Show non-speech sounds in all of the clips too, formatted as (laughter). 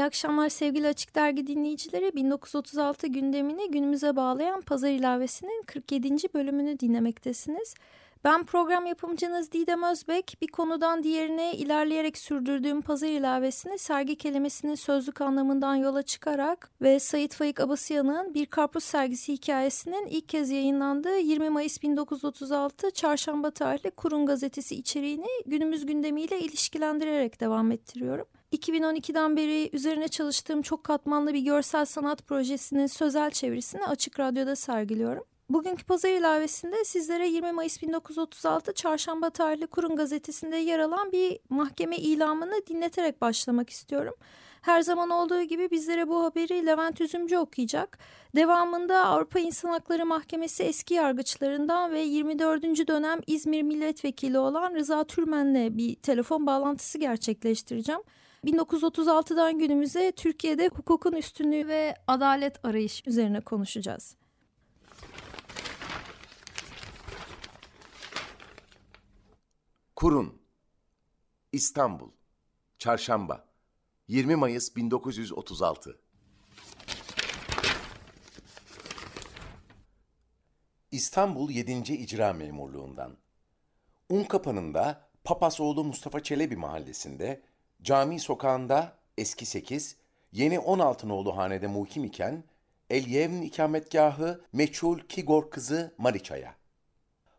İyi akşamlar sevgili Açık Dergi dinleyicileri. 1936 gündemini günümüze bağlayan Pazar ilavesinin 47. bölümünü dinlemektesiniz. Ben program yapımcınız Didem Özbek. Bir konudan diğerine ilerleyerek sürdürdüğüm pazar ilavesini sergi kelimesinin sözlük anlamından yola çıkarak ve Sayit Faik Abasıyan'ın Bir Karpuz Sergisi hikayesinin ilk kez yayınlandığı 20 Mayıs 1936 Çarşamba tarihli Kurun Gazetesi içeriğini günümüz gündemiyle ilişkilendirerek devam ettiriyorum. 2012'den beri üzerine çalıştığım çok katmanlı bir görsel sanat projesinin sözel çevirisini Açık Radyo'da sergiliyorum. Bugünkü pazar ilavesinde sizlere 20 Mayıs 1936 Çarşamba tarihli Kurun gazetesinde yer alan bir mahkeme ilamını dinleterek başlamak istiyorum. Her zaman olduğu gibi bizlere bu haberi Levent Üzümcü okuyacak. Devamında Avrupa İnsan Hakları Mahkemesi eski yargıçlarından ve 24. dönem İzmir Milletvekili olan Rıza Türmen'le bir telefon bağlantısı gerçekleştireceğim. 1936'dan günümüze Türkiye'de hukukun üstünlüğü ve adalet arayış üzerine konuşacağız. Kurun İstanbul Çarşamba 20 Mayıs 1936 İstanbul 7. İcra Memurluğundan Un kapanında Papasoğlu Mustafa Çelebi mahallesinde Cami sokağında eski 8, yeni 16 nolu hanede muhkim iken El Yevn ikametgahı meçhul Kigor kızı Mariça'ya.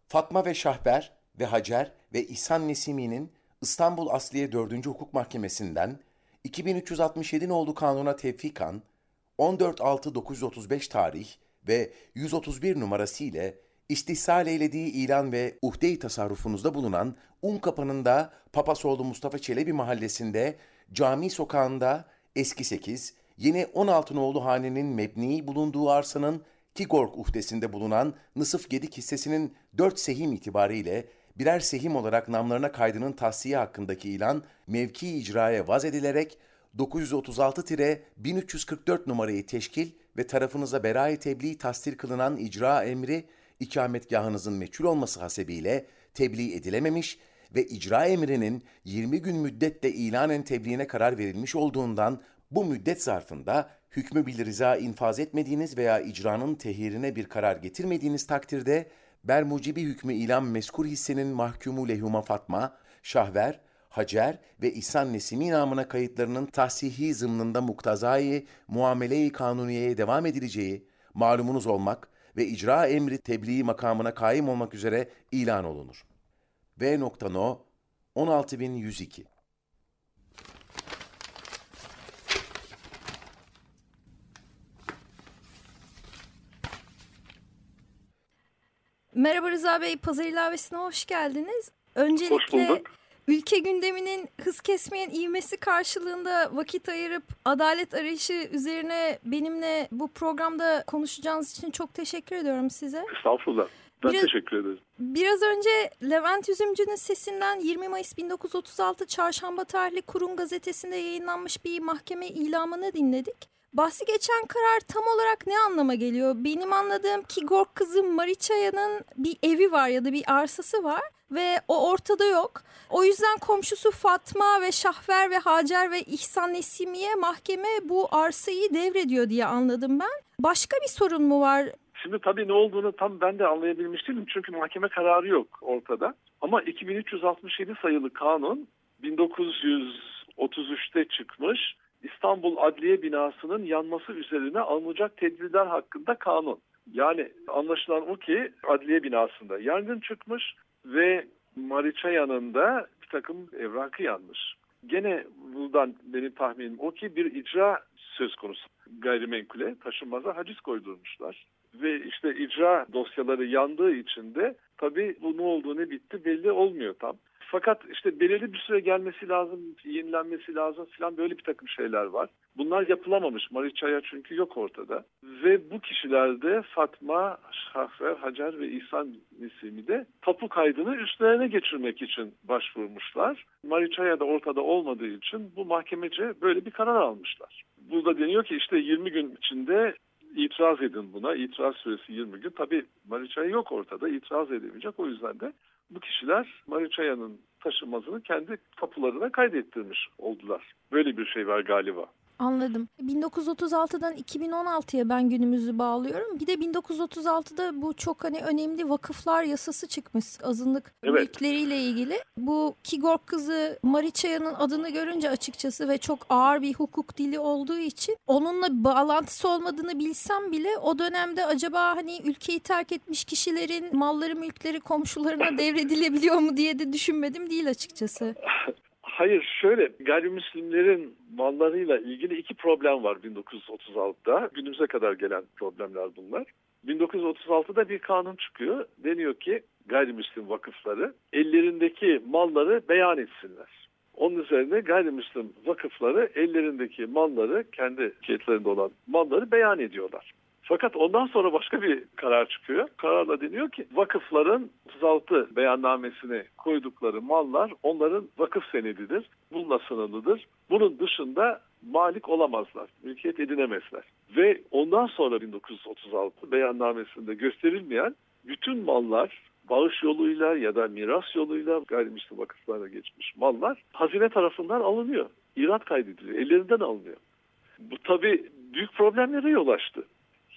Fatma ve Şahber ve Hacer ve İhsan Nesimi'nin İstanbul Asliye 4. Hukuk Mahkemesi'nden 2367 nolu kanuna tevfikan 14.6.935 tarih ve 131 numarası ile istihsal eylediği ilan ve uhde-i tasarrufunuzda bulunan Un kapanında Papasoğlu Mustafa Çelebi mahallesinde cami sokağında eski 8, yeni 16 nolu hanenin mebni bulunduğu arsanın Kigorg uhdesinde bulunan Nısıf Gedik hissesinin 4 sehim itibariyle birer sehim olarak namlarına kaydının tahsiye hakkındaki ilan mevki icraya vaz edilerek 936-1344 numarayı teşkil ve tarafınıza berayı tebliğ tasdir kılınan icra emri ikametgahınızın meçhul olması hasebiyle tebliğ edilememiş ve icra emrinin 20 gün müddetle ilanen tebliğine karar verilmiş olduğundan bu müddet zarfında hükmü bil rıza infaz etmediğiniz veya icranın tehirine bir karar getirmediğiniz takdirde bermucibi hükmü ilan meskur hissenin mahkumu lehuma Fatma, Şahver, Hacer ve İhsan Nesimi namına kayıtlarının tahsihi zımnında muktazayı muamele-i kanuniyeye devam edileceği malumunuz olmak ve icra emri tebliğ makamına kaim olmak üzere ilan olunur. V. No 16102 Merhaba Rıza Bey, Pazar ilavesine hoş geldiniz. Öncelikle hoş bulduk. Ülke gündeminin hız kesmeyen ivmesi karşılığında vakit ayırıp adalet arayışı üzerine benimle bu programda konuşacağınız için çok teşekkür ediyorum size. Estağfurullah. Ben Biraz- teşekkür ederim. Biraz önce Levent Üzümcü'nün sesinden 20 Mayıs 1936 Çarşamba tarihli Kurum gazetesinde yayınlanmış bir mahkeme ilamını dinledik. Bahsi geçen karar tam olarak ne anlama geliyor? Benim anladığım ki Gork kızı Mariçaya'nın bir evi var ya da bir arsası var ve o ortada yok. O yüzden komşusu Fatma ve Şahver ve Hacer ve İhsan Nesimi'ye mahkeme bu arsayı devrediyor diye anladım ben. Başka bir sorun mu var? Şimdi tabii ne olduğunu tam ben de anlayabilmiş değilim. Çünkü mahkeme kararı yok ortada. Ama 2367 sayılı kanun 1933'te çıkmış. İstanbul Adliye binasının yanması üzerine alınacak tedbirler hakkında kanun. Yani anlaşılan o ki adliye binasında yangın çıkmış ve Mariçaya'nın da bir takım evrakı yanmış. Gene buradan benim tahminim o ki bir icra söz konusu gayrimenkule taşınmaza haciz koydurmuşlar. Ve işte icra dosyaları yandığı için de tabii bu ne oldu ne bitti belli olmuyor tam. Fakat işte belirli bir süre gelmesi lazım, yenilenmesi lazım falan böyle bir takım şeyler var. Bunlar yapılamamış. Mariçaya çünkü yok ortada. Ve bu kişilerde Fatma, Şahfer, Hacer ve İhsan Nisimi de tapu kaydını üstlerine geçirmek için başvurmuşlar. Mariçaya da ortada olmadığı için bu mahkemece böyle bir karar almışlar. Burada deniyor ki işte 20 gün içinde itiraz edin buna. İtiraz süresi 20 gün. Tabii Mariçaya yok ortada. İtiraz edemeyecek. O yüzden de bu kişiler Mariçaya'nın taşınmazını kendi tapularına kaydettirmiş oldular. Böyle bir şey var galiba. Anladım. 1936'dan 2016'ya ben günümüzü bağlıyorum. Bir de 1936'da bu çok hani önemli vakıflar yasası çıkmış azınlık evet. mülkleriyle ilgili. Bu Kigork kızı Mariçaya'nın adını görünce açıkçası ve çok ağır bir hukuk dili olduğu için onunla bağlantısı olmadığını bilsem bile o dönemde acaba hani ülkeyi terk etmiş kişilerin malları mülkleri komşularına (laughs) devredilebiliyor mu diye de düşünmedim değil açıkçası. (laughs) Hayır şöyle gayrimüslimlerin mallarıyla ilgili iki problem var 1936'da. Günümüze kadar gelen problemler bunlar. 1936'da bir kanun çıkıyor. Deniyor ki gayrimüslim vakıfları ellerindeki malları beyan etsinler. Onun üzerine gayrimüslim vakıfları ellerindeki malları kendi kayıtlarında olan malları beyan ediyorlar. Fakat ondan sonra başka bir karar çıkıyor. Kararla deniyor ki vakıfların 36 beyannamesine koydukları mallar onların vakıf senedidir. Bununla sınırlıdır. Bunun dışında malik olamazlar. Mülkiyet edinemezler. Ve ondan sonra 1936 beyannamesinde gösterilmeyen bütün mallar bağış yoluyla ya da miras yoluyla gayrimüslim vakıflara geçmiş mallar hazine tarafından alınıyor. İrat kaydediliyor. Ellerinden alınıyor. Bu tabii büyük problemlere yol açtı.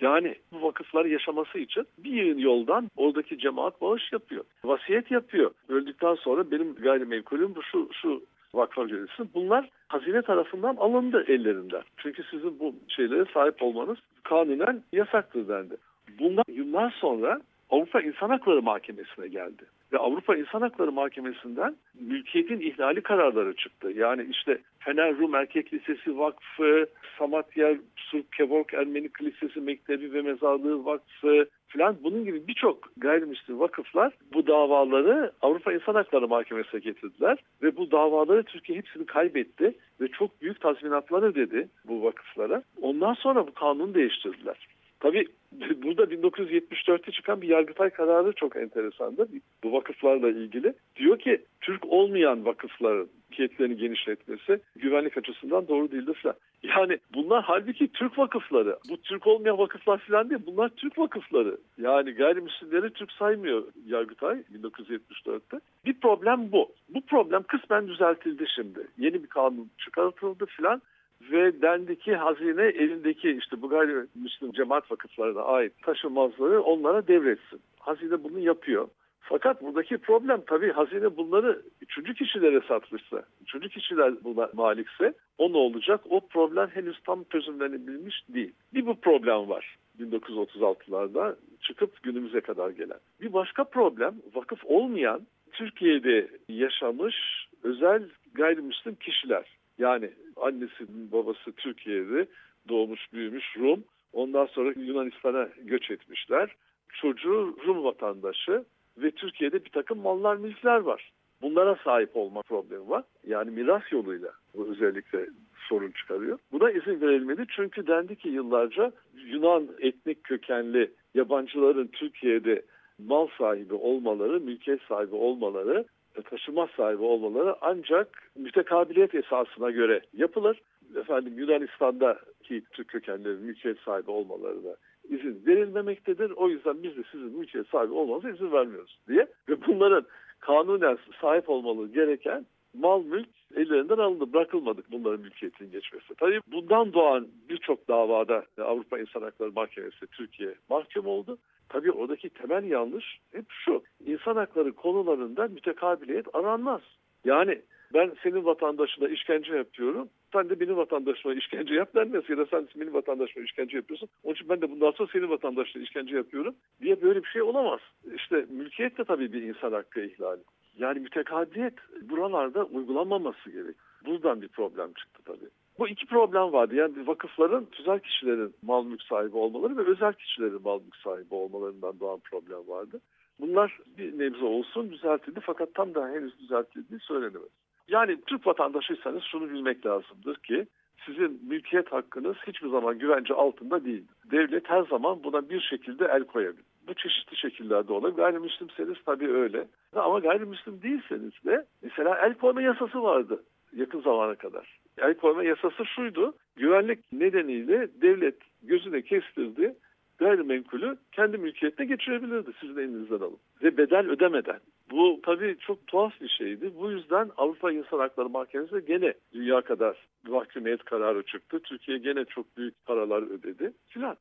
Yani bu vakıflar yaşaması için bir yoldan oradaki cemaat bağış yapıyor. Vasiyet yapıyor. Öldükten sonra benim gayrimenkulüm bu şu şu vakfa verilsin. Bunlar hazine tarafından alındı ellerinden. Çünkü sizin bu şeylere sahip olmanız kanunen yasaktır dendi. Bundan yıllar sonra Avrupa İnsan Hakları Mahkemesi'ne geldi. Ve Avrupa İnsan Hakları Mahkemesi'nden mülkiyetin ihlali kararları çıktı. Yani işte Fener Rum Erkek Lisesi Vakfı, Samatya Surp Kevork Ermeni Kilisesi Mektebi ve Mezarlığı Vakfı filan bunun gibi birçok gayrimüslim vakıflar bu davaları Avrupa İnsan Hakları Mahkemesi'ne getirdiler. Ve bu davaları Türkiye hepsini kaybetti ve çok büyük tazminatlar ödedi bu vakıflara. Ondan sonra bu kanunu değiştirdiler. Tabii (laughs) burada 1974'te çıkan bir Yargıtay kararı çok enteresandır. Bu vakıflarla ilgili. Diyor ki Türk olmayan vakıfların mülkiyetlerini genişletmesi güvenlik açısından doğru değildir falan. Yani bunlar halbuki Türk vakıfları. Bu Türk olmayan vakıflar falan değil. Bunlar Türk vakıfları. Yani gayrimüslimleri Türk saymıyor Yargıtay 1974'te. Bir problem bu. Bu problem kısmen düzeltildi şimdi. Yeni bir kanun çıkartıldı filan ve dendeki hazine elindeki işte bu gayrimüslim cemaat vakıflarına ait taşınmazları onlara devretsin. Hazine bunu yapıyor. Fakat buradaki problem tabii hazine bunları üçüncü kişilere satmışsa, üçüncü kişiler buna malikse o ne olacak? O problem henüz tam çözümlenebilmiş değil. Bir bu problem var 1936'larda çıkıp günümüze kadar gelen. Bir başka problem vakıf olmayan Türkiye'de yaşamış özel gayrimüslim kişiler. Yani annesi babası Türkiye'de doğmuş büyümüş Rum. Ondan sonra Yunanistan'a göç etmişler. Çocuğu Rum vatandaşı ve Türkiye'de bir takım mallar mülkler var. Bunlara sahip olma problemi var. Yani miras yoluyla bu özellikle sorun çıkarıyor. Buna izin verilmedi çünkü dendi ki yıllarca Yunan etnik kökenli yabancıların Türkiye'de mal sahibi olmaları, mülkiyet sahibi olmaları taşıma sahibi olmaları ancak mütekabiliyet esasına göre yapılır. Efendim Yunanistan'daki Türk kökenlerin mülkiyet sahibi olmalarına izin verilmemektedir. O yüzden biz de sizin mülkiyet sahibi olmanıza izin vermiyoruz diye. Ve bunların kanunen sahip olmalı gereken mal mülk ellerinden alındı. Bırakılmadık bunların mülkiyetinin geçmesi. Tabii bundan doğan birçok davada Avrupa İnsan Hakları Mahkemesi Türkiye mahkum oldu. Tabii oradaki temel yanlış hep şu. İnsan hakları konularında mütekabiliyet aranmaz. Yani ben senin vatandaşına işkence yapıyorum. Sen de benim vatandaşıma işkence yap denmez. Ya da sen benim vatandaşıma işkence yapıyorsun. Onun için ben de bundan sonra senin vatandaşına işkence yapıyorum diye böyle bir şey olamaz. İşte mülkiyet de tabii bir insan hakkı ihlali. Yani mütekabiliyet buralarda uygulanmaması gerek. Buradan bir problem çıktı tabii. Bu iki problem vardı. Yani vakıfların tüzel kişilerin mal mülk sahibi olmaları ve özel kişilerin mal mülk sahibi olmalarından doğan problem vardı. Bunlar bir nebze olsun düzeltildi fakat tam da henüz düzeltildiği söylenemez. Yani Türk vatandaşıysanız şunu bilmek lazımdır ki sizin mülkiyet hakkınız hiçbir zaman güvence altında değil. Devlet her zaman buna bir şekilde el koyabilir. Bu çeşitli şekillerde olabilir. Gayrimüslimseniz tabii öyle. Ama gayrimüslim değilseniz de mesela el koyma yasası vardı yakın zamana kadar. El koyma yasası şuydu. Güvenlik nedeniyle devlet gözüne kestirdi gayrimenkulü kendi mülkiyetine geçirebilirdi sizin elinizden alıp ve bedel ödemeden. Bu tabii çok tuhaf bir şeydi. Bu yüzden Avrupa İnsan Hakları Mahkemesi gene dünya kadar mahkumiyet kararı çıktı. Türkiye gene çok büyük paralar ödedi filan.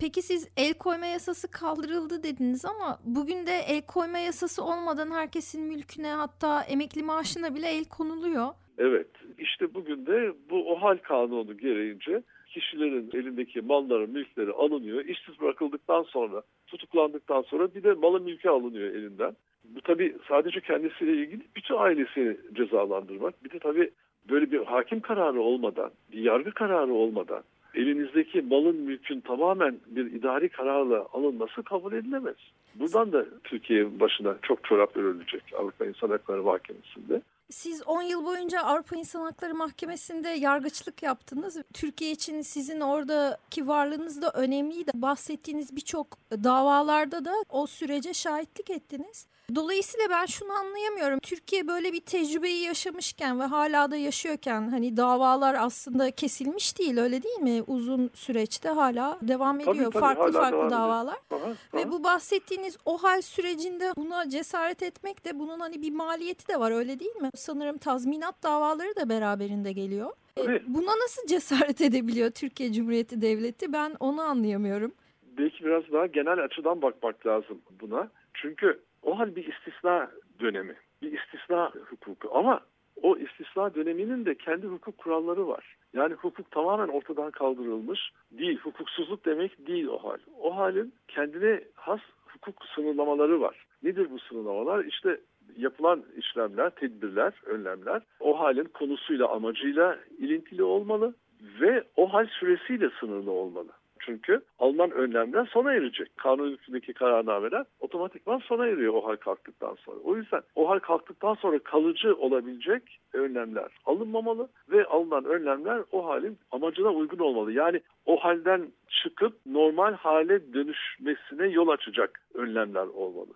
Peki siz el koyma yasası kaldırıldı dediniz ama bugün de el koyma yasası olmadan herkesin mülküne hatta emekli maaşına bile el konuluyor. Evet işte bugün de bu OHAL kanunu gereğince kişilerin elindeki malları, mülkleri alınıyor. İşsiz bırakıldıktan sonra, tutuklandıktan sonra bir de malı mülke alınıyor elinden. Bu tabii sadece kendisiyle ilgili bütün ailesini cezalandırmak. Bir de tabii böyle bir hakim kararı olmadan, bir yargı kararı olmadan elinizdeki malın mülkün tamamen bir idari kararla alınması kabul edilemez. Buradan da Türkiye başına çok çorap örülecek Avrupa İnsan Hakları Mahkemesi'nde. Siz 10 yıl boyunca Avrupa İnsan Hakları Mahkemesi'nde yargıçlık yaptınız. Türkiye için sizin oradaki varlığınız da önemliydi. Bahsettiğiniz birçok davalarda da o sürece şahitlik ettiniz. Dolayısıyla ben şunu anlayamıyorum. Türkiye böyle bir tecrübeyi yaşamışken ve hala da yaşıyorken hani davalar aslında kesilmiş değil öyle değil mi? Uzun süreçte hala devam ediyor. Tabii, tabii, farklı hala farklı davalar. Aha, aha. Ve bu bahsettiğiniz o hal sürecinde buna cesaret etmek de bunun hani bir maliyeti de var öyle değil mi? Sanırım tazminat davaları da beraberinde geliyor. E, Tabii. Buna nasıl cesaret (laughs) edebiliyor Türkiye Cumhuriyeti Devleti? Ben onu anlayamıyorum. belki biraz daha genel açıdan bakmak lazım buna. Çünkü o hal bir istisna dönemi, bir istisna hukuku ama o istisna döneminin de kendi hukuk kuralları var. Yani hukuk tamamen ortadan kaldırılmış değil, hukuksuzluk demek değil o hal. O halin kendine has hukuk sınırlamaları var. Nedir bu sınırlamalar? İşte yapılan işlemler, tedbirler, önlemler o halin konusuyla, amacıyla ilintili olmalı ve o hal süresiyle sınırlı olmalı. Çünkü alınan önlemler sona erecek. Kanun hükmündeki kararnameler otomatikman sona eriyor o hal kalktıktan sonra. O yüzden o hal kalktıktan sonra kalıcı olabilecek önlemler alınmamalı ve alınan önlemler o halin amacına uygun olmalı. Yani o halden çıkıp normal hale dönüşmesine yol açacak önlemler olmalı.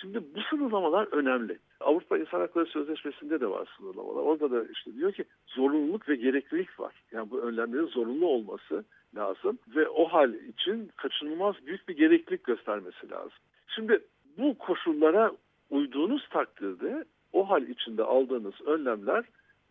Şimdi bu sınırlamalar önemli. Avrupa İnsan Hakları Sözleşmesi'nde de var sınırlamalar. Orada da işte diyor ki zorunluluk ve gereklilik var. Yani bu önlemlerin zorunlu olması lazım ve o hal için kaçınılmaz büyük bir gereklilik göstermesi lazım. Şimdi bu koşullara uyduğunuz takdirde o hal içinde aldığınız önlemler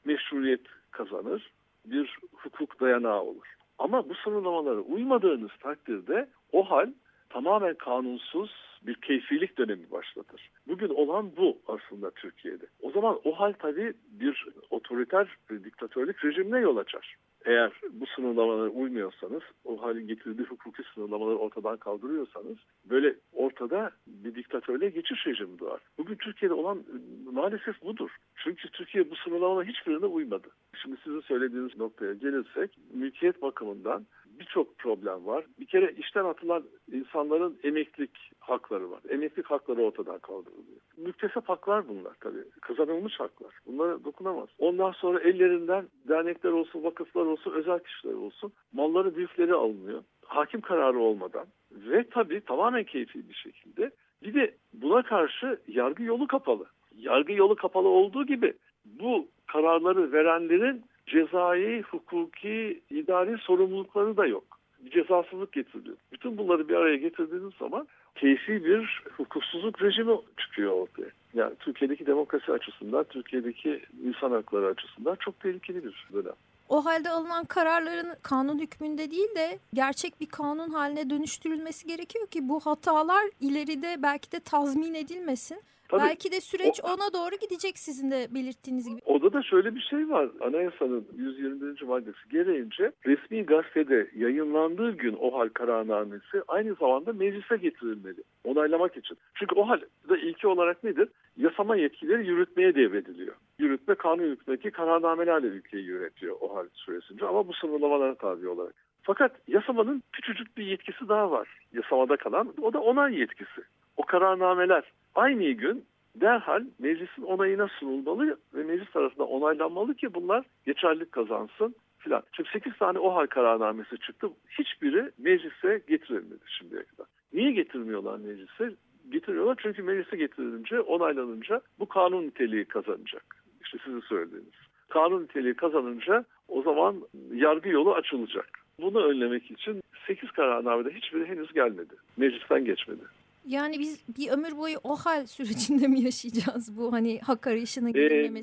meşruiyet kazanır, bir hukuk dayanağı olur. Ama bu sınırlamalara uymadığınız takdirde o hal tamamen kanunsuz bir keyfilik dönemi başlatır. Bugün olan bu aslında Türkiye'de. O zaman o hal tabii bir otoriter bir diktatörlük rejimine yol açar. Eğer bu sınırlamalara uymuyorsanız, o halin getirdiği hukuki sınırlamaları ortadan kaldırıyorsanız böyle ortada bir diktatörlüğe geçiş rejimi doğar. Bugün Türkiye'de olan maalesef budur. Çünkü Türkiye bu sınırlamaların hiçbirine uymadı. Şimdi sizin söylediğiniz noktaya gelirsek mülkiyet bakımından birçok problem var. Bir kere işten atılan insanların emeklilik hakları var. Emeklilik hakları ortadan kaldırılıyor. Müktesep haklar bunlar tabii. Kazanılmış haklar. Bunlara dokunamaz. Ondan sonra ellerinden dernekler olsun, vakıflar olsun, özel kişiler olsun malları, mülkleri alınıyor. Hakim kararı olmadan ve tabii tamamen keyfi bir şekilde. Bir de buna karşı yargı yolu kapalı. Yargı yolu kapalı olduğu gibi bu kararları verenlerin cezai, hukuki, idari sorumlulukları da yok. Bir cezasızlık getiriliyor. Bütün bunları bir araya getirdiğiniz zaman keyfi bir hukuksuzluk rejimi çıkıyor ortaya. Yani Türkiye'deki demokrasi açısından, Türkiye'deki insan hakları açısından çok tehlikeli bir dönem. O halde alınan kararların kanun hükmünde değil de gerçek bir kanun haline dönüştürülmesi gerekiyor ki bu hatalar ileride belki de tazmin edilmesin. Tabii, belki de süreç o- ona doğru gidecek sizin de belirttiğiniz gibi. Orada da şöyle bir şey var. Anayasanın 121. maddesi gereğince resmi gazetede yayınlandığı gün o hal kararnamesi aynı zamanda meclise getirilmeli. Onaylamak için. Çünkü o hal ilki olarak nedir? Yasama yetkileri yürütmeye devrediliyor. Yürütme kanun hükmündeki kararnamelerle ülkeyi yönetiyor o hal süresince ama bu sınırlamalara tabi olarak. Fakat yasamanın küçücük bir yetkisi daha var. Yasamada kalan o da onay yetkisi. o kararnameler aynı gün derhal meclisin onayına sunulmalı ve meclis tarafından onaylanmalı ki bunlar geçerlilik kazansın filan. Şimdi 8 tane OHAL kararnamesi çıktı. Hiçbiri meclise getirilmedi şimdiye kadar. Niye getirmiyorlar meclise? Getiriyorlar çünkü meclise getirilince, onaylanınca bu kanun niteliği kazanacak. İşte sizin söylediğiniz. Kanun niteliği kazanınca o zaman yargı yolu açılacak. Bunu önlemek için 8 kararnamede hiçbiri henüz gelmedi. Meclisten geçmedi. Yani biz bir ömür boyu o hal sürecinde mi yaşayacağız bu hani hak arayışına Ee,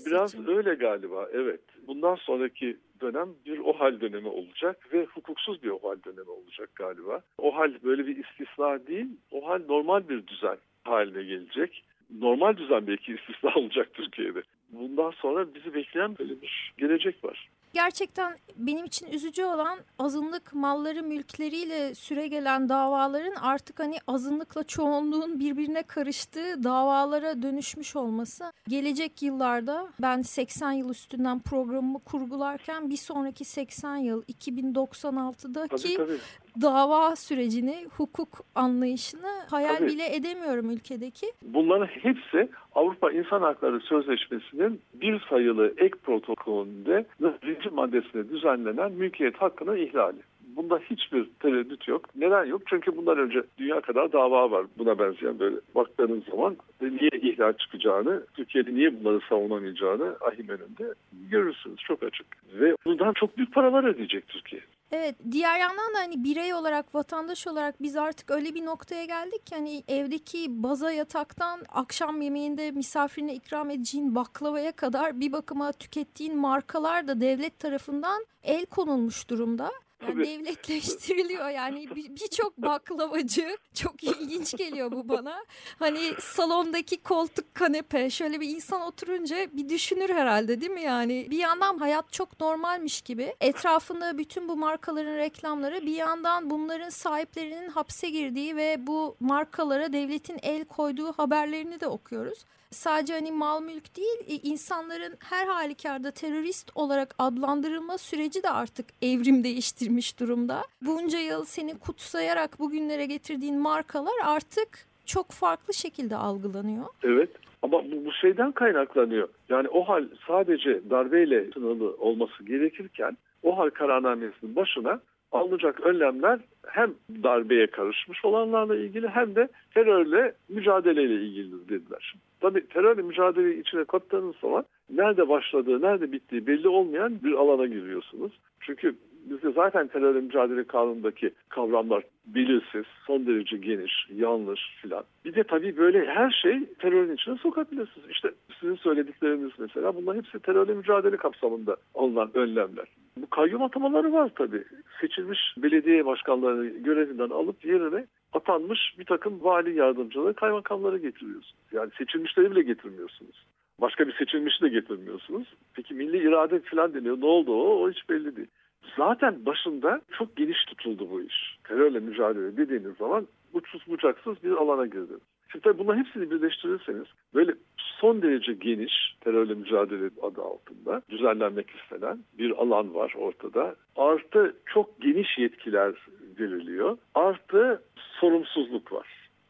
biraz için? öyle galiba evet. Bundan sonraki dönem bir OHAL dönemi olacak ve hukuksuz bir OHAL dönemi olacak galiba. OHAL böyle bir istisna değil, OHAL normal bir düzen haline gelecek. Normal düzen belki istisna (laughs) olacak Türkiye'de. Bundan sonra bizi bekleyen böyle bir gelecek var. Gerçekten benim için üzücü olan azınlık malları mülkleriyle süre gelen davaların artık hani azınlıkla çoğunluğun birbirine karıştığı davalara dönüşmüş olması. Gelecek yıllarda ben 80 yıl üstünden programımı kurgularken bir sonraki 80 yıl 2096'daki Tabii tabii. Dava sürecini, hukuk anlayışını hayal Tabii. bile edemiyorum ülkedeki. Bunların hepsi Avrupa İnsan Hakları Sözleşmesi'nin bir sayılı ek protokolünde birinci maddesine düzenlenen mülkiyet hakkının ihlali. Bunda hiçbir tereddüt yok. Neden yok? Çünkü bundan önce dünya kadar dava var buna benzeyen böyle baktığınız zaman niye ihlal çıkacağını, Türkiye'de niye bunları savunamayacağını ahim önünde görürsünüz çok açık. Ve bundan çok büyük paralar ödeyecek Türkiye. Evet diğer yandan da hani birey olarak vatandaş olarak biz artık öyle bir noktaya geldik ki hani evdeki baza yataktan akşam yemeğinde misafirine ikram edeceğin baklavaya kadar bir bakıma tükettiğin markalar da devlet tarafından el konulmuş durumda. Yani Tabii. devletleştiriliyor yani bir- birçok baklavacı (laughs) çok ilginç geliyor bu bana. Hani salondaki koltuk kanepe şöyle bir insan oturunca bir düşünür herhalde değil mi yani? Bir yandan hayat çok normalmiş gibi etrafında bütün bu markaların reklamları bir yandan bunların sahiplerinin hapse girdiği ve bu markalara devletin el koyduğu haberlerini de okuyoruz. Sadece hani mal mülk değil e, insanların her halükarda terörist olarak adlandırılma süreci de artık evrim değiştirmiş durumda. Bunca yıl seni kutsayarak bugünlere getirdiğin markalar artık çok farklı şekilde algılanıyor. Evet ama bu, bu şeyden kaynaklanıyor. Yani o hal sadece darbeyle sınırlı olması gerekirken o hal kararnamesinin başına alınacak önlemler hem darbeye karışmış olanlarla ilgili hem de terörle mücadeleyle ilgili dediler. Tabii terörle mücadeleyi içine kattığınız zaman nerede başladığı, nerede bittiği belli olmayan bir alana giriyorsunuz. Çünkü bizde zaten terörle mücadele kanunundaki kavramlar belirsiz, son derece geniş, yanlış filan. Bir de tabii böyle her şey terörün içine sokabilirsiniz. İşte sizin söyledikleriniz mesela bunlar hepsi terörle mücadele kapsamında alınan önlemler. Bu kayyum atamaları var tabii. Seçilmiş belediye başkanlarını görevinden alıp yerine atanmış bir takım vali yardımcıları, kaymakamları getiriyorsunuz. Yani seçilmişleri bile getirmiyorsunuz. Başka bir seçilmişi de getirmiyorsunuz. Peki milli irade falan deniyor. Ne oldu o? O hiç belli değil. Zaten başında çok geniş tutuldu bu iş. Terörle mücadele dediğiniz zaman uçsuz bucaksız bir alana girdiniz. Şimdi tabii bunların hepsini birleştirirseniz böyle son derece geniş terörle mücadele adı altında düzenlenmek istenen bir alan var ortada. Artı çok geniş yetkiler veriliyor. Artı sorumsuzluk var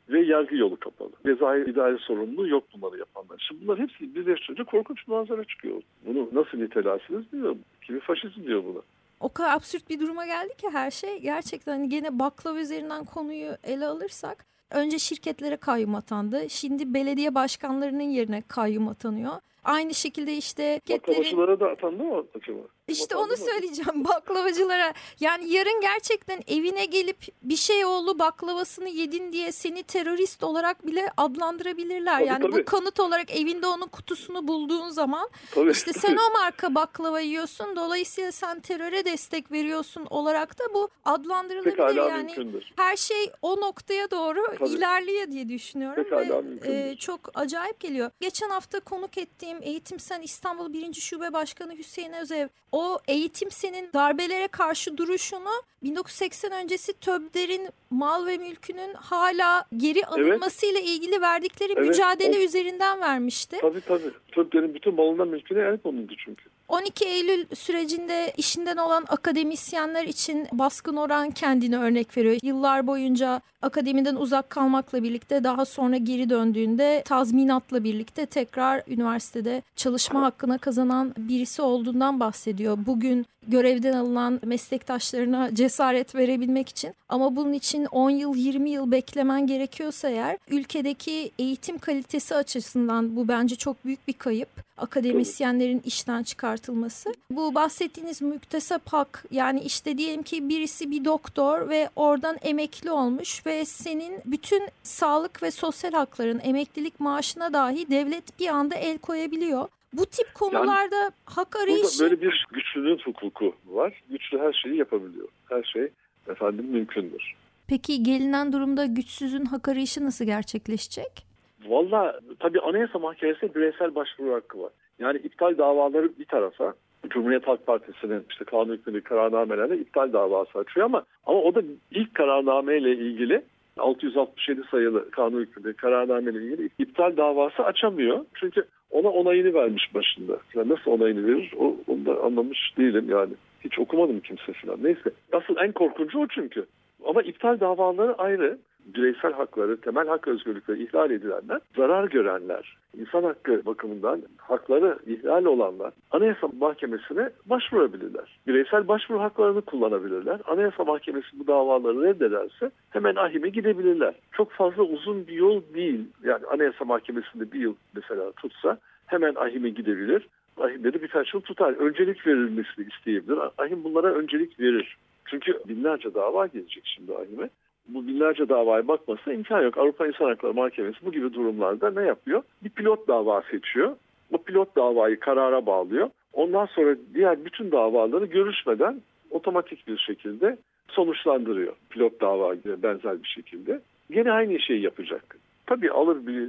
ve yargı yolu kapalı. Cezai idari sorumluluğu yok bunları yapanlar. Şimdi bunlar hepsi birleştirince korkunç bir manzara çıkıyor. Bunu nasıl nitelersiniz bilmiyorum. Kimi faşizm diyor buna. O kadar absürt bir duruma geldi ki her şey gerçekten hani gene baklava üzerinden konuyu ele alırsak önce şirketlere kayyum atandı. Şimdi belediye başkanlarının yerine kayyum atanıyor. Aynı şekilde işte Baklavacılara da atandı mı acaba? İşte Atandı onu mı? söyleyeceğim baklavacılara. Yani yarın gerçekten evine gelip bir şey oldu baklavasını yedin diye seni terörist olarak bile adlandırabilirler. Tabii, yani tabii. bu kanıt olarak evinde onun kutusunu bulduğun zaman Tabii, işte sen o marka baklava yiyorsun dolayısıyla sen teröre destek veriyorsun olarak da bu adlandırılabilir. Pekala yani mümkündür. her şey o noktaya doğru Tabii. ilerliyor diye düşünüyorum Pekala ve mümkündür. e, çok acayip geliyor. Geçen hafta konuk ettiğim Eğitim Sen İstanbul 1. Şube Başkanı Hüseyin Özev o Eğitim Sen'in darbelere karşı duruşunu 1980 öncesi TÖB'lerin mal ve mülkünün hala geri alınmasıyla ilgili verdikleri Evet, mücadele o- üzerinden vermişti. Tabii tabii. Türklerin bütün malından mülküne el konuldu çünkü. 12 Eylül sürecinde işinden olan akademisyenler için baskın oran kendini örnek veriyor. Yıllar boyunca akademiden uzak kalmakla birlikte daha sonra geri döndüğünde tazminatla birlikte tekrar üniversitede çalışma hakkına kazanan birisi olduğundan bahsediyor. Bugün görevden alınan meslektaşlarına cesaret verebilmek için ama bunun için 10 yıl 20 yıl beklemen gerekiyorsa eğer ülkedeki eğitim kalitesi açısından bu bence çok büyük bir kayıp. Akademisyenlerin işten çıkartılması. Bu bahsettiğiniz müktesep hak yani işte diyelim ki birisi bir doktor ve oradan emekli olmuş ve senin bütün sağlık ve sosyal hakların emeklilik maaşına dahi devlet bir anda el koyabiliyor. Bu tip konularda yani, hak arayışı... Böyle bir güçlünün hukuku var. Güçlü her şeyi yapabiliyor. Her şey efendim mümkündür. Peki gelinen durumda güçsüzün hak arayışı nasıl gerçekleşecek? Valla tabii Anayasa Mahkemesi'ne bireysel başvuru hakkı var. Yani iptal davaları bir tarafa Cumhuriyet Halk Partisi'nin işte kanun hükmünde kararnamelerle iptal davası açıyor ama ama o da ilk kararnameyle ilgili 667 sayılı kanun hükmünde kararnameyle ilgili iptal davası açamıyor. Çünkü ona onayını vermiş başında. Yani nasıl onayını verir o, onu da anlamış değilim yani. Hiç okumadım kimse falan. Neyse. Asıl en korkuncu o çünkü. Ama iptal davaları ayrı bireysel hakları, temel hak özgürlükleri ihlal edilenler, zarar görenler, insan hakkı bakımından hakları ihlal olanlar Anayasa Mahkemesi'ne başvurabilirler. Bireysel başvuru haklarını kullanabilirler. Anayasa Mahkemesi bu davaları reddederse hemen ahime gidebilirler. Çok fazla uzun bir yol değil. Yani Anayasa Mahkemesi'nde bir yıl mesela tutsa hemen ahime gidebilir. Ahimde de birkaç yıl tutar. Öncelik verilmesini isteyebilir. Ahim bunlara öncelik verir. Çünkü binlerce dava gelecek şimdi ahime bu binlerce davaya bakması imkan yok. Avrupa İnsan Hakları Mahkemesi bu gibi durumlarda ne yapıyor? Bir pilot dava seçiyor. O pilot davayı karara bağlıyor. Ondan sonra diğer bütün davaları görüşmeden otomatik bir şekilde sonuçlandırıyor. Pilot dava benzer bir şekilde. Gene aynı şeyi yapacak. Tabii alır bir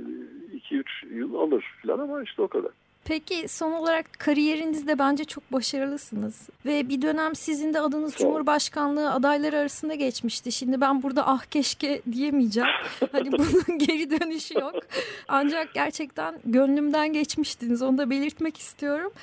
2-3 yıl alır falan ama işte o kadar. Peki son olarak kariyerinizde bence çok başarılısınız. Ve bir dönem sizin de adınız Cumhurbaşkanlığı adayları arasında geçmişti. Şimdi ben burada ah keşke diyemeyeceğim. (laughs) Hani bunun geri dönüşü yok. Ancak gerçekten gönlümden geçmiştiniz. Onu da belirtmek istiyorum.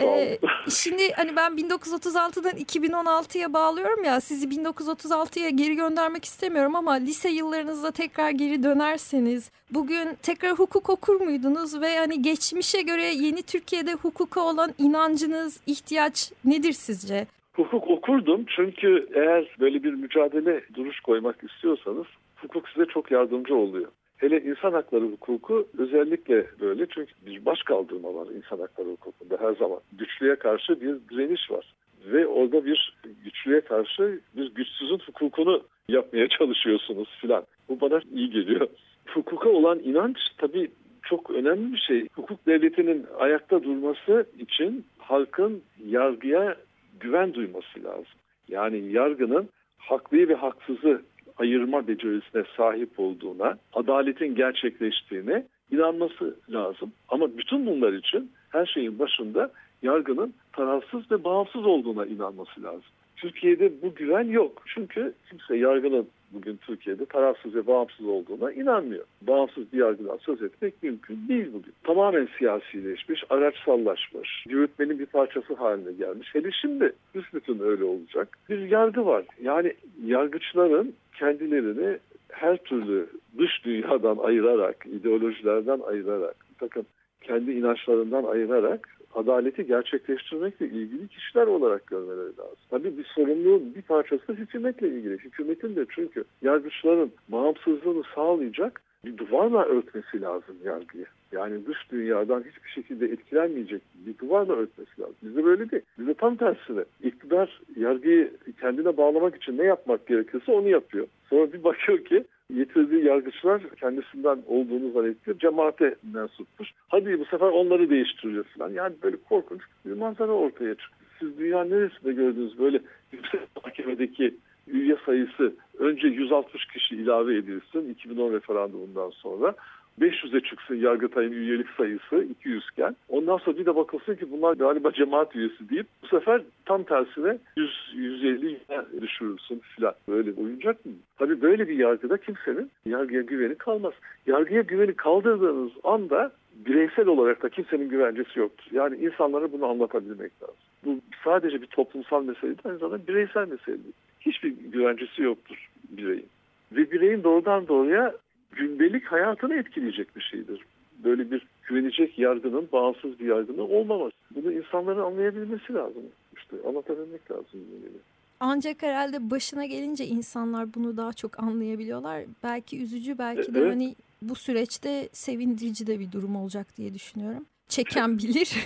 Ee, şimdi hani ben 1936'dan 2016'ya bağlıyorum ya. Sizi 1936'ya geri göndermek istemiyorum ama lise yıllarınızda tekrar geri dönerseniz bugün tekrar hukuk okur muydunuz? Ve hani geçmişe göre yeni yeni Türkiye'de hukuka olan inancınız, ihtiyaç nedir sizce? Hukuk okurdum çünkü eğer böyle bir mücadele duruş koymak istiyorsanız hukuk size çok yardımcı oluyor. Hele insan hakları hukuku özellikle böyle çünkü bir baş kaldırma var insan hakları hukukunda her zaman. Güçlüye karşı bir direniş var. Ve orada bir güçlüye karşı bir güçsüzün hukukunu yapmaya çalışıyorsunuz filan. Bu bana iyi geliyor. Hukuka olan inanç tabii çok önemli bir şey. Hukuk devletinin ayakta durması için halkın yargıya güven duyması lazım. Yani yargının haklıyı ve haksızı ayırma becerisine sahip olduğuna, adaletin gerçekleştiğine inanması lazım. Ama bütün bunlar için her şeyin başında yargının tarafsız ve bağımsız olduğuna inanması lazım. Türkiye'de bu güven yok. Çünkü kimse yargının bugün Türkiye'de tarafsız ve bağımsız olduğuna inanmıyor. Bağımsız bir yargıdan söz etmek mümkün değil bugün. Tamamen siyasileşmiş, araçsallaşmış, yürütmenin bir parçası haline gelmiş. Hele şimdi büsbütün öyle olacak. Bir yargı var. Yani yargıçların kendilerini her türlü dış dünyadan ayırarak, ideolojilerden ayırarak, bir takım kendi inançlarından ayırarak adaleti gerçekleştirmekle ilgili kişiler olarak görmeleri lazım. Tabii bir sorumluluğun bir parçası hükümetle ilgili. Hükümetin de çünkü yargıçların bağımsızlığını sağlayacak bir duvarla örtmesi lazım yargıyı. Yani dış dünyadan hiçbir şekilde etkilenmeyecek bir duvarla örtmesi lazım. Bizde böyle değil. Bizde tam tersine. İktidar yargıyı kendine bağlamak için ne yapmak gerekiyorsa onu yapıyor. Sonra bir bakıyor ki getirdiği yargıçlar kendisinden olduğunu zannediyor. Cemaate mensupmuş. Hadi bu sefer onları değiştiriyor falan. Yani böyle korkunç bir manzara ortaya çıktı. Siz dünya neresinde gördünüz böyle yüksek mahkemedeki üye sayısı önce 160 kişi ilave edilsin 2010 referandumundan sonra 500'e çıksın Yargıtay'ın üyelik sayısı 200 iken. Ondan sonra bir de bakılsın ki bunlar galiba cemaat üyesi deyip bu sefer tam tersine 100-150 düşürülsün filan. Böyle oyuncak mı? Tabii böyle bir yargıda kimsenin yargıya güveni kalmaz. Yargıya güveni kaldırdığınız anda bireysel olarak da kimsenin güvencesi yoktur. Yani insanlara bunu anlatabilmek lazım. Bu sadece bir toplumsal mesele değil, zamanda bireysel mesele değil. Hiçbir güvencesi yoktur bireyin. Ve bireyin doğrudan doğruya gündelik hayatını etkileyecek bir şeydir. Böyle bir güvenecek yargının, bağımsız bir yargının olmaması. Bunu insanların anlayabilmesi lazım. İşte anlatabilmek lazım. Böyle. Ancak herhalde başına gelince insanlar bunu daha çok anlayabiliyorlar. Belki üzücü, belki de Evet. hani bu süreçte sevindirici de bir durum olacak diye düşünüyorum. Çeken bilir. (laughs)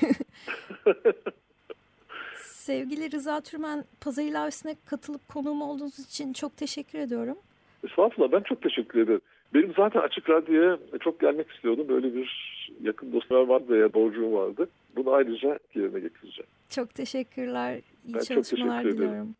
Sevgili Rıza Türmen, Pazar ilavesine katılıp konuğum olduğunuz için çok teşekkür ediyorum. Estağfurullah ben çok teşekkür ederim. Benim zaten Açık Radyo'ya çok gelmek istiyordum. Böyle bir yakın dostlar vardı veya borcum vardı. Bunu ayrıca yerine getireceğim. Çok teşekkürler. İyi Ben çok çalışmalar teşekkür ederim. diliyorum.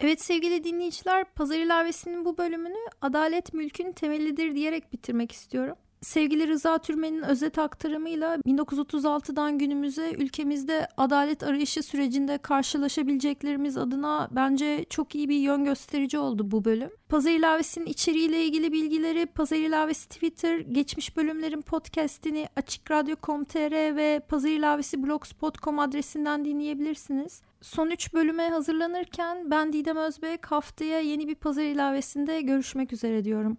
Evet sevgili dinleyiciler, Pazar ilavesinin bu bölümünü adalet mülkün temelidir diyerek bitirmek istiyorum. Sevgili Rıza Türmen'in özet aktarımıyla 1936'dan günümüze ülkemizde adalet arayışı sürecinde karşılaşabileceklerimiz adına bence çok iyi bir yön gösterici oldu bu bölüm. Pazar ilavesinin içeriğiyle ilgili bilgileri Pazar ilavesi Twitter, geçmiş bölümlerin podcastini açıkradyo.com.tr ve Pazar ilavesi blogspot.com adresinden dinleyebilirsiniz. Son 3 bölüme hazırlanırken ben Didem Özbek haftaya yeni bir pazar ilavesinde görüşmek üzere diyorum.